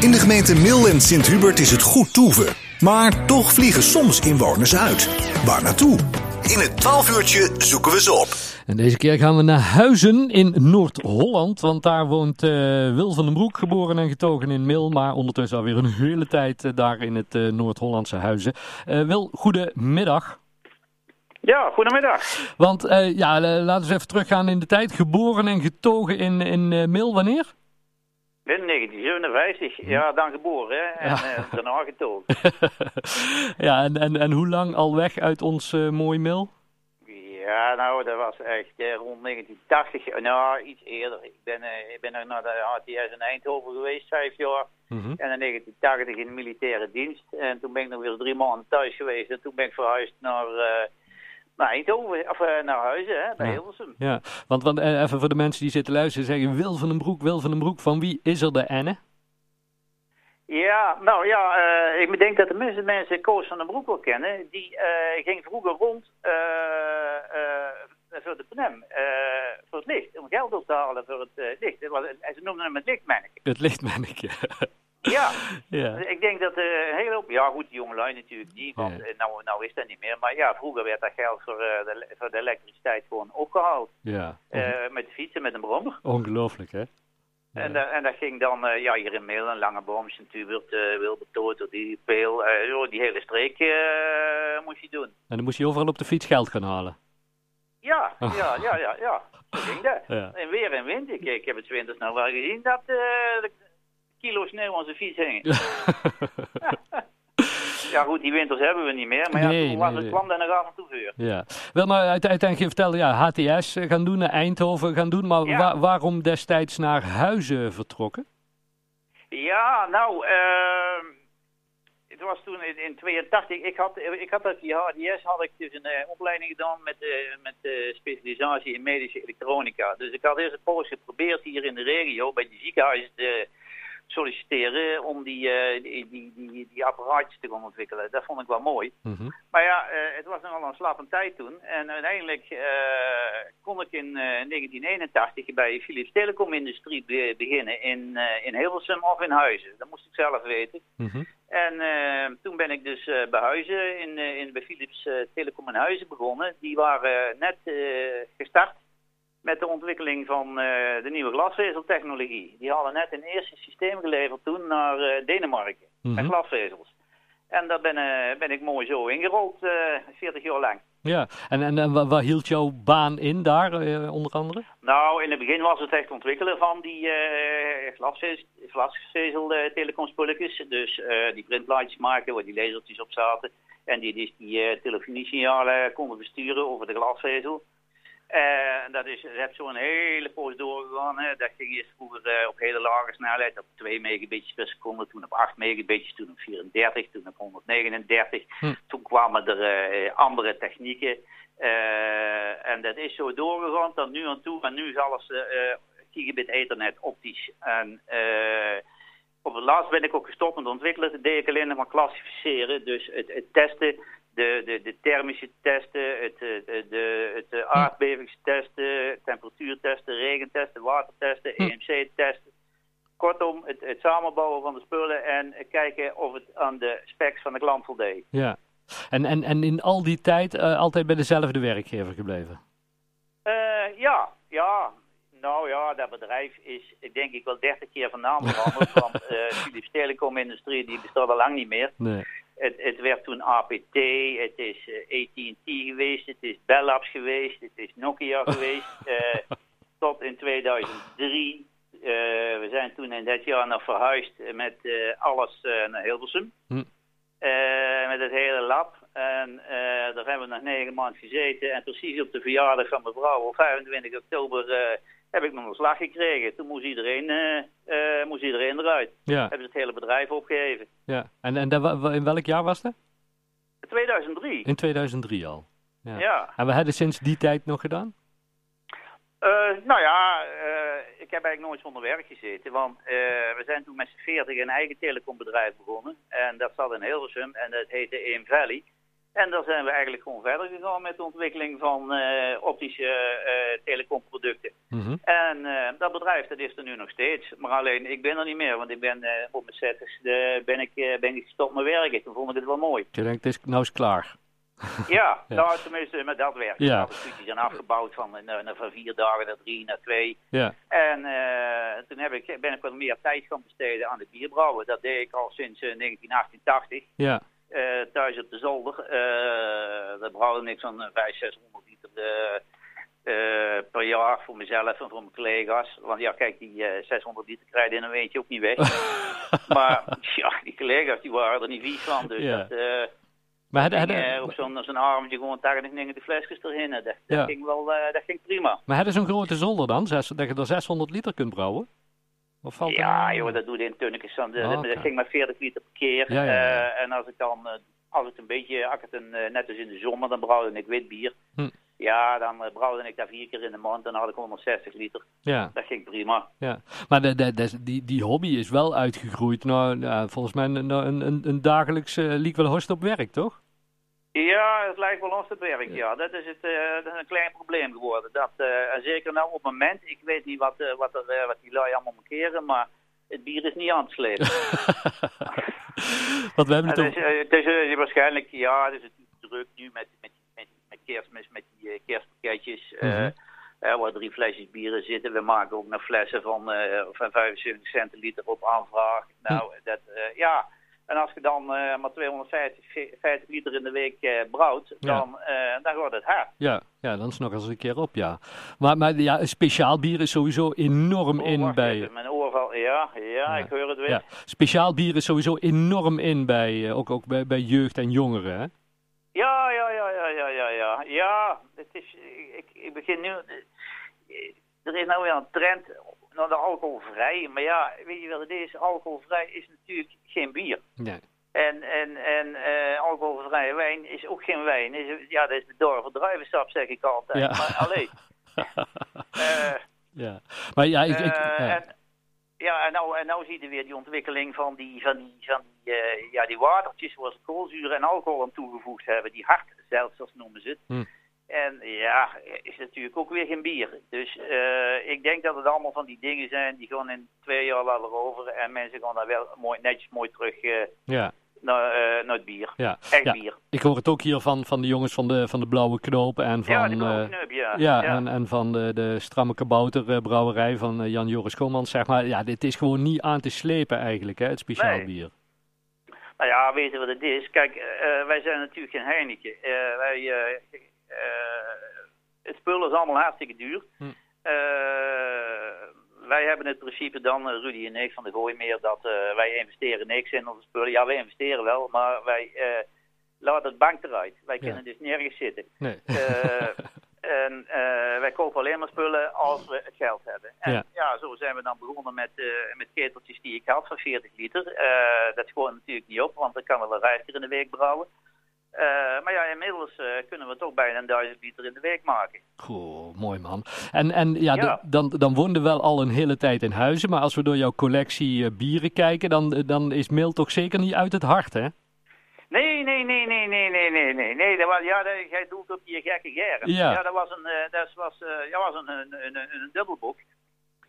In de gemeente Mil en Sint-Hubert is het goed toeven. Maar toch vliegen soms inwoners uit. Waar naartoe? In het 12 uurtje zoeken we ze op. En deze keer gaan we naar Huizen in Noord-Holland. Want daar woont uh, Wil van den Broek, geboren en getogen in Mil. Maar ondertussen alweer een hele tijd uh, daar in het uh, Noord-Hollandse Huizen. Wil, goedemiddag. Ja, goedemiddag. Want ja, laten we eens even teruggaan in de tijd. Geboren en getogen in, in Mil, wanneer? In 1957, ja, dan geboren hè? en ja. uh, daarna getogen. ja, en, en, en hoe lang al weg uit ons uh, mooie mil? Ja, nou, dat was echt eh, rond 1980, nou, iets eerder. Ik ben, uh, ik ben nog naar de ATS in Eindhoven geweest, vijf jaar. Mm -hmm. En in 1980 in de militaire dienst. En toen ben ik nog weer drie maanden thuis geweest. En toen ben ik verhuisd naar naar Eindhoven, of uh, naar Huizen, hè, bij ja. Hilversum. Ja, want, want uh, even voor de mensen die zitten luisteren, zeggen Wil van den Broek, Wil van den Broek, van wie is er de Enne? Ja, nou ja, uh, ik denk dat de meeste mensen Koos van den Broek wel kennen. Die ging vroeger rond voor de PNM, voor het licht, om geld op te halen voor het licht. Ze noemden hem het lichtmanneke. Het lichtmanneke. Ja. ja, ik denk dat uh, een hele hoop... Ja, goed, die jongelui natuurlijk niet, want ja. nou, nou is dat niet meer. Maar ja, vroeger werd dat geld voor, uh, de, voor de elektriciteit gewoon opgehaald. Ja. Uh, met de fietsen, met een brommer. Ongelooflijk, hè? Ja. En, en dat ging dan, ja, hier in Meel, een lange boom, Sint-Hubert, Wilbertoot, die Peel, die hele streek moest je doen. En dan moest je overal op de fiets geld gaan halen? Ja, ja, ja, ja, ja. Zo ging dat. En weer en wind. Ik, ik heb het winters nou wel gezien dat kilo sneeuw aan zijn fiets hingen. ja goed, die winters hebben we niet meer. Maar ja, nee, toen was nee, het kwam er nog af en toe vuur. Ja. Wel, maar uiteindelijk je vertelde, ja, HTS gaan doen, naar Eindhoven gaan doen. Maar ja. wa waarom destijds naar Huizen vertrokken? Ja, nou, uh, het was toen in, in 82. Ik had, ik had dat die HDS had ik dus een uh, opleiding gedaan met, uh, met specialisatie in medische elektronica. Dus ik had eerst een poos geprobeerd hier in de regio bij die ziekenhuizen te solliciteren om die, uh, die, die, die, die, apparaatjes te gaan ontwikkelen. Dat vond ik wel mooi. Mm -hmm. Maar ja, uh, het was nogal een slappe tijd toen. En uiteindelijk uh, kon ik in 1981 bij Philips Telecom Industrie be beginnen in, in Hilversum of in Huizen. Dat moest ik zelf weten. Mm -hmm. En toen ben ik dus bij Huizen, in, in, bij Philips Telecom in Huizen begonnen. Die waren net gestart met de ontwikkeling van uh, de nieuwe glasvezeltechnologie. Die hadden net een eerste systeem geleverd toen naar uh, Denemarken, Mhm. met glasvezels. En daar ben, uh, ben ik mooi zo ingerold, 40 jaar lang. Ja, en, en, en waar hield jouw baan in daar, onder andere? Nou, in het begin was het echt ontwikkelen van die glasvezel telecomspulletjes. Dus die printplaatjes maken waar die lasertjes op zaten. En die, die, die telefoniesignalen konden besturen over de glasvezel. En dat is, het zo'n hele poos doorgegaan. Hè. Dat ging eerst vroeger uh, op hele lage snelheid, op 2 megabitjes per seconde, toen op 8 megabitjes, toen op 34, toen op 139. Hm. Toen kwamen er uh, andere technieken. En dat is zo doorgegaan tot nu aan toe. En nu is alles gigabit ethernet optisch. En op het laatst ben ik ook gestopt met ontwikkelen. Dat deed ik alleen nog maar klassificeren. Dus het, het testen de, de, de thermische testen, het, de, de, het aardbevingstesten, temperatuurtesten, regentesten, watertesten, Hm. EMC-testen. Kortom, het, het samenbouwen van de spullen en kijken of het aan de specs van de klant voldeed. Ja, en, en, en in al die tijd uh, altijd bij dezelfde werkgever gebleven? Uh, ja, ja. Nou ja, dat bedrijf is denk ik wel 30 keer van naam veranderd. want uh, Philips Telecom Industrie die bestaat al lang niet meer. Nee. Het, het, werd toen APT, het is uh, AT&T geweest, het is Bell Labs geweest, het is Nokia geweest. Uh, tot in 2003. Uh, we zijn toen in dat jaar nog verhuisd met alles naar Hilversum. Hm. met het hele lab. En daar hebben we nog negen maanden gezeten. En precies op de verjaardag van mevrouw, op 25 oktober heb ik nog een slag gekregen. Toen moest iedereen, uh, uh, moest iedereen eruit. Ja. Hebben ze het hele bedrijf opgegeven. Ja, en, en in welk jaar was dat? 2003. In 2003 al. Ja. ja. En we hadden sinds die tijd nog gedaan? Uh, nou ja, ik heb eigenlijk nooit zonder werk gezeten. Want we zijn toen met z'n 40 een eigen telecombedrijf begonnen. En dat zat in Hilversum en dat heette Aim Valley. En daar zijn we eigenlijk gewoon verder gegaan met de ontwikkeling van uh, optische uh, telecomproducten. Mhm. En uh, dat bedrijf dat is er nu nog steeds. Maar alleen, ik ben er niet meer, want ik ben op mijn zetters ben, ik, ben ik gestopt met werken. Toen vond ik het wel mooi. Je denkt, het is, nou is klaar. ja, ja, nou tenminste met dat werk. Ja. De studies zijn afgebouwd van, van vier dagen naar drie, naar twee. Ja. En toen heb ik, ben ik wat meer tijd gaan besteden aan het bierbrouwen. Dat deed ik al sinds 1988. Ja. Uh, thuis op de zolder. Uh, daar brouwde ik zo'n 500, 600 liter uh, per jaar voor mezelf en voor mijn collega's. Want ja, kijk, die 600 liter krijg je in een weekje ook niet weg. maar ja, die collega's die waren er niet vies van. Dus Ja. dat, Maar had, ging, had, op zo'n zo'n armtje gewoon 80 de flesjes erin. Dat, dat, Ja. ging wel, dat ging prima. maar had je zo'n grote zolder dan? Zes, dat je er 600 liter kunt brouwen? Of valt Ja, nou- joh, dat doe je in tunnetjes. Dan, dat- dat oké. ging met 40 liter per keer. Ja, ja, ja. Eh, en als ik dan, eh, als het een beetje, als het een, eh, net als in de zomer, dan brouwde ik wit bier. Hm. Ja, dan eh, brouwde ik daar vier keer in de maand en dan had ik 160 liter. Ja, Dat ging prima. ja. Maar de, de, de- die, die hobby is wel uitgegroeid naar, ja, volgens mij, een, een, een, een dagelijks uh, op werk, toch? Ja, het lijkt wel ons te werk, ja. Dat is, het, eh, dat is een klein probleem geworden. Dat, eh, en zeker nou op het moment, ik weet niet wat, eh, wat, er, wat die lui allemaal markeren, maar het bier is niet aan te slepen. Want we hebben Het het is, het is waarschijnlijk, ja, het is natuurlijk druk nu met, met, met, met kerstmis, met die kerstpakketjes. Mhm. waar drie flesjes bieren zitten. We maken ook nog flessen van, van 75 cent een liter op aanvraag. Nou, dat, eh, ja. En als je dan eh, maar 250 ge- 50 liter in de week eh, brouwt, Ja. dan, eh, dan wordt het hard. Ja, ja, dan is nog eens een keer op, ja. Maar, maar ja, speciaal bier is sowieso enorm Oh, in bij... even, mijn oor valt. Ja, ja, ik hoor het weer. Ja, speciaal bier is sowieso enorm in bij, ook, ook bij, bij jeugd en jongeren, hè? Ja, ja, ja, ja, ja, ja, ja. Ja, het is, ik, ik begin nu, er is nou weer een trend naar de alcoholvrij. Maar ja, weet je wat het is? Alcoholvrij is natuurlijk geen bier. Nee. En, en, en eh, alcoholvrije wijn is ook geen wijn. Is, ja, dat is bedorven druivensap, zeg ik altijd. Ja. Maar alleen. eh, ja. Maar ja, ik... ik eh, ja. en, ja, en nou, en nou zie je weer die ontwikkeling van die, van die, van die, ja, die watertjes waar ze koolzuur en alcohol aan toegevoegd hebben. Die hartzelfs noemen ze het. Hm. En ja, is natuurlijk ook weer geen bier. Dus eh, ik denk dat het allemaal van die dingen zijn die gewoon in twee jaar laten over. En mensen gaan daar wel mooi, netjes mooi terug eh, ja, naar, eh, naar het bier. ja. Echt Ja, bier. Ik hoor het ook hier van, van de jongens van de, van de Blauwe Knoop en van... ja, blauwe ja. Ja, En, en van de, de stramme kabouterbrouwerij van Jan-Joris Komans, zeg maar. Ja, dit is gewoon niet aan te slepen eigenlijk, hè, het speciaal Nee. bier. Nou ja, weet je wat het is? Kijk, wij zijn natuurlijk geen Heineken. Wij, het spul is allemaal hartstikke duur. Hm. Eh, wij hebben het principe dan, eh, Rudy en ik van de Gooimeer, dat eh, wij investeren niks in onze spullen. Ja, wij investeren wel, maar wij eh, laten het bank eruit. Wij kunnen dus nergens zitten. Nee. Eh, en eh, wij kopen alleen maar spullen als we het geld hebben. En Ja. ja, zo zijn we dan begonnen met, eh, met keteltjes die ik had van 40 liter. Eh, dat is gewoon natuurlijk niet op, want dan kan wel een vijf keer in de week brouwen. Eh, maar ja, inmiddels eh, kunnen we toch bijna een duizend liter in de week maken. Goh, mooi man. En, en ja, dan, dan woonden we wel al een hele tijd in Huizen, maar als we door jouw collectie eh, bieren kijken, dan, dan is Mil toch zeker niet uit het hart, hè? Nee, nee, nee, nee, nee, nee, nee, nee. nee dat was, ja, dat, jij doelt op die gekke geren. Ja. dat was een, dat was, ja, was een, een, een, een, dubbelboek.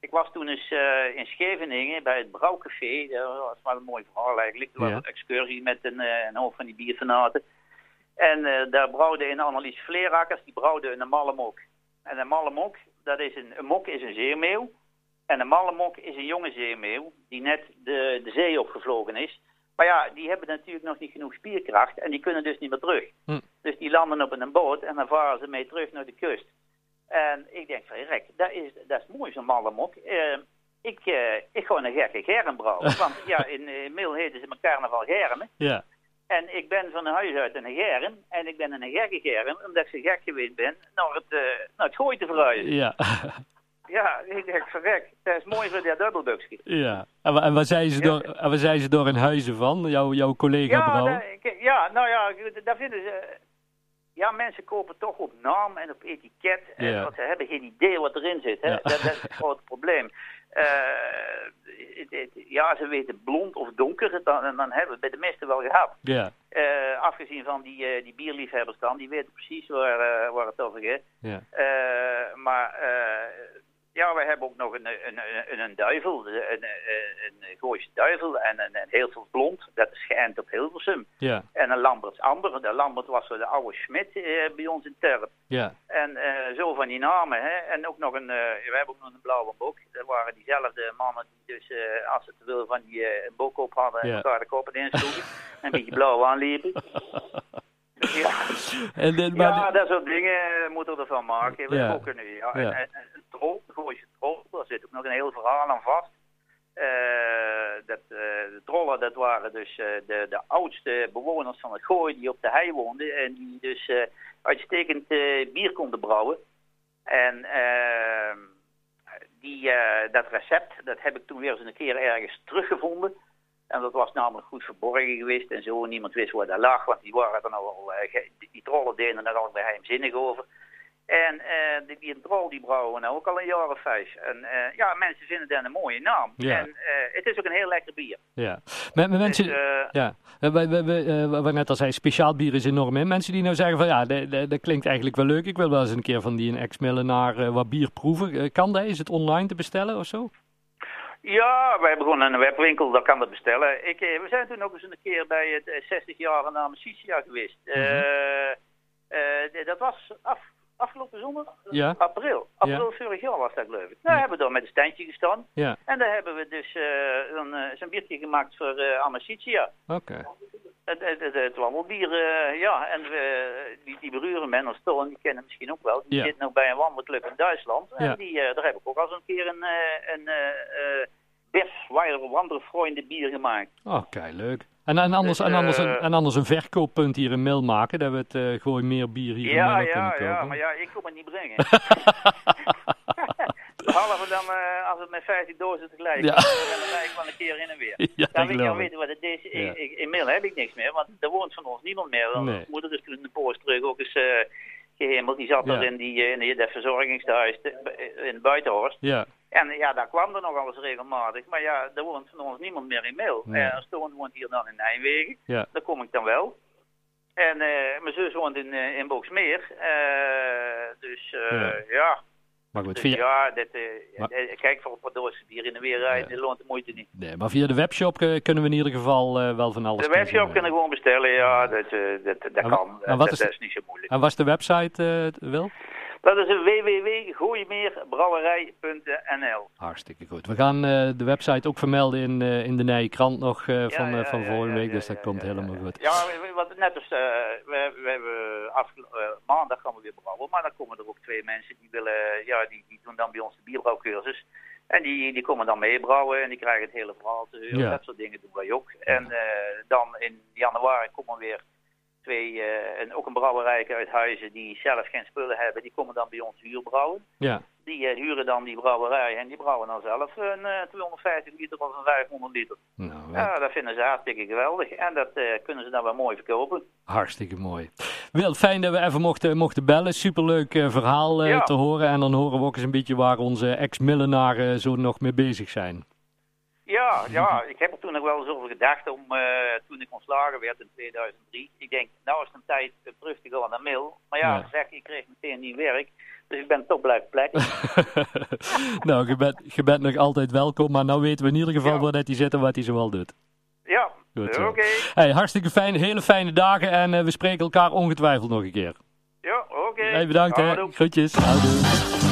Ik was toen eens in Scheveningen bij het Brouwcafé. Dat was wel een mooi verhaal eigenlijk. Er was een excursie met een, eh, een hoop van die bierfanaten. En eh, daar brouwde in Annelies Vleerakkers, die brouwde een malle mok. En een malle mok, dat is een, een mok is een zeemeeuw. En een malle mok is een jonge zeemeeuw die net de, de zee opgevlogen is. Maar ja, die hebben natuurlijk nog niet genoeg spierkracht en die kunnen dus niet meer terug. Hm. Dus die landen op een boot en dan varen ze mee terug naar de kust. En ik denk van, rek, dat is, dat is mooi zo'n malle mok. Eh, ik, eh, ik ga een gekke geren brouwen. Want ja, in uh, Mil heten ze mijn carnaval germen. Ja. En ik ben van huis uit een germ. En ik ben een gekke germ, omdat ik zo gek geweest ben, naar het, uh, naar het gooi te verhuizen. Ja. Ja, ik denk, verrek, dat is mooi voor dat dubbelbuksje. ja. En, en waar zijn ze, Ja. door, en waar zijn ze door in Huizen van, jouw, jouw collega Ja, dat- ik- ja, nou ja, daar vinden ze... Ja, mensen kopen toch op naam en op etiket. En want ze hebben geen idee wat erin zit. Hè? Ja. Dat, dat is het grote probleem. Ja, ze weten blond of donker, dan, dan hebben we het bij de meeste wel gehad. Ja. afgezien van die, die bierliefhebbers dan, die weten precies waar, waar het over gaat. Ja. maar ja, we hebben ook nog een, een, een, een duivel, een, een, een Gooise duivel en een, een heel veel blond. Dat is geënt op Hilversum. Ja. En een Lamberts Amber. De Lambert was de oude Schmidt eh, bij ons in Terp. Ja. En uh, zo van die namen. Hè. En ook nog een, uh, we hebben ook nog een blauwe bok. Dat waren diezelfde mannen die dus, uh, als ze te veel van die uh, bok op hadden, en elkaar de koppen insloegen. en een beetje blauw aanliepen. Ja. En, maar ja, dat soort dingen moeten we ervan maken. We ja. nu. Ja. ja. En, en, de Gooise troll, daar zit ook nog een heel verhaal aan vast. Uh, dat, uh, de trollen, dat waren dus uh, de, de oudste bewoners van het gooi die op de hei woonden. En die dus uitstekend bier konden brouwen. En ehm, die, dat recept, dat heb ik toen weer eens een keer ergens teruggevonden. En dat was namelijk goed verborgen geweest en zo. Niemand wist waar dat lag, want die waren er nou al, die trollen deden er geheimzinnig over. En uh, die, die Drol die brouwen we nou ook al een jaar of vijf. En uh, ja, mensen vinden dat een mooie naam. Ja. En uh, het is ook een heel lekker bier. Ja, met, met mensen, dus, ja. We, we, we, we, net al zei, speciaal bier is enorm in. Mensen die nou zeggen van ja, dat, klinkt eigenlijk wel leuk. Ik wil wel eens een keer van die een ex-Millenaar wat bier proeven. kan dat? Is het online te bestellen of zo? Ja, wij hebben gewoon een webwinkel, daar kan dat bestellen. Ik, we zijn toen ook eens een keer bij het 60 jaar naam Sicia geweest. Mm -hmm. dat was af, afgelopen zondag? Ja. April. April ja. vorig jaar was dat geloof ik. Daar hebben we daar met een standje gestaan. Ja. En daar hebben we dus uh, een, uh, zo'n biertje gemaakt voor uh, Amicitia. Oké. Okay. Het, het, het, het wandelsbier, ja. En we, die, die beruren men als Toon, die kennen misschien ook wel. Die ja. zit nog bij een wandelclub in Duitsland. En die, daar heb ik ook al eens een keer een, een Bef Wanderfreunde bier gemaakt. Oké, okay, leuk. En, en, anders, dus, en, anders een, en anders een verkooppunt hier in Mil maken, dat we het uh, gewoon meer bier hier ja, in Mil ja, kunnen. Ja, maar ja, ik kom het niet brengen. Behalve dan uh, als het met 15 dozen tegelijk. Ja. Dan ga ik wel een keer in en weer. Ja, dan weet je geloof weten wat het is. Ja. Ik, ik, in Mil heb ik niks meer, want er woont van ons niemand meer. Want Nee. Mijn moeder is toen in de poos terug ook eens uh, gehemeld. Die zat Ja. er in, die, eh, in dat verzorgingshuis in het Buitenhorst. Ja, En ja, daar kwam er nog alles regelmatig. Maar ja, er woont van ons niemand meer in Mil. Nee. En Stoon woont hier dan in Nijmegen. ja. Daar kom ik dan wel. En eh, mijn zus woont in, eh, in Boksmeer. Eh, dus eh, Ja. ja. Maar goed, Dus via, ja, dit, eh, Maar- eh, kijk voor een paar doosjes bier in de weer rijden, Ja. dat loont de moeite niet. nee, maar via de webshop eh, kunnen we in ieder geval eh, wel van alles De webshop kunnen gewoon bestellen, ja, dat, eh, dat, dat En kan. en dat, is dat de- is niet zo moeilijk. En was de website, eh Wil? Dat is een www.gooimeerbrouwerij.nl Hartstikke goed. We gaan eh, de website ook vermelden in, eh, in de Nije Krant nog eh, van, Ja, van ja, week, dus dat komt helemaal goed. Ja, we- we- wat net als, we, we hebben eh, maandag gaan we weer brouwen, maar dan komen er ook twee mensen die willen, ja, die, die doen dan bij ons de bierbrouwcursus. En die, die komen dan meebrouwen en die krijgen het hele verhaal te horen. Dat soort dingen doen wij ook. En dan in januari komen weer twee, eh, en ook een brouwerij uit Huizen die zelf geen spullen hebben. Die komen dan bij ons huurbrouwen. Ja, Die eh, huren dan die brouwerij en die brouwen dan zelf een eh, 250 liter of een 500 liter. nou, eh, Ja, dat vinden ze hartstikke geweldig. En dat eh, kunnen ze dan wel mooi verkopen. hartstikke mooi. Wil, fijn dat we even mochten, mochten bellen. Superleuk eh, verhaal eh, Ja. te horen. En dan horen we ook eens een beetje waar onze ex-millenaren zo nog mee bezig zijn. Ja, ja, ik heb er toen nog wel eens over gedacht om, eh, toen ik ontslagen werd in 2003. Ik denk, nou is het een tijd om terug te gaan naar Mil. Maar ja, Ja. zeg, ik kreeg meteen nieuw werk. Dus ik ben toch blijven plekken. nou, je bent, je bent nog altijd welkom. Maar nou weten we in ieder geval Ja. waar dat hij zit en wat hij zoal doet. Ja, oké. Hey, hartstikke fijn, hele fijne dagen. En eh, we spreken elkaar ongetwijfeld nog een keer. Ja, oké. Hey, bedankt hè. Groetjes. Houdoe.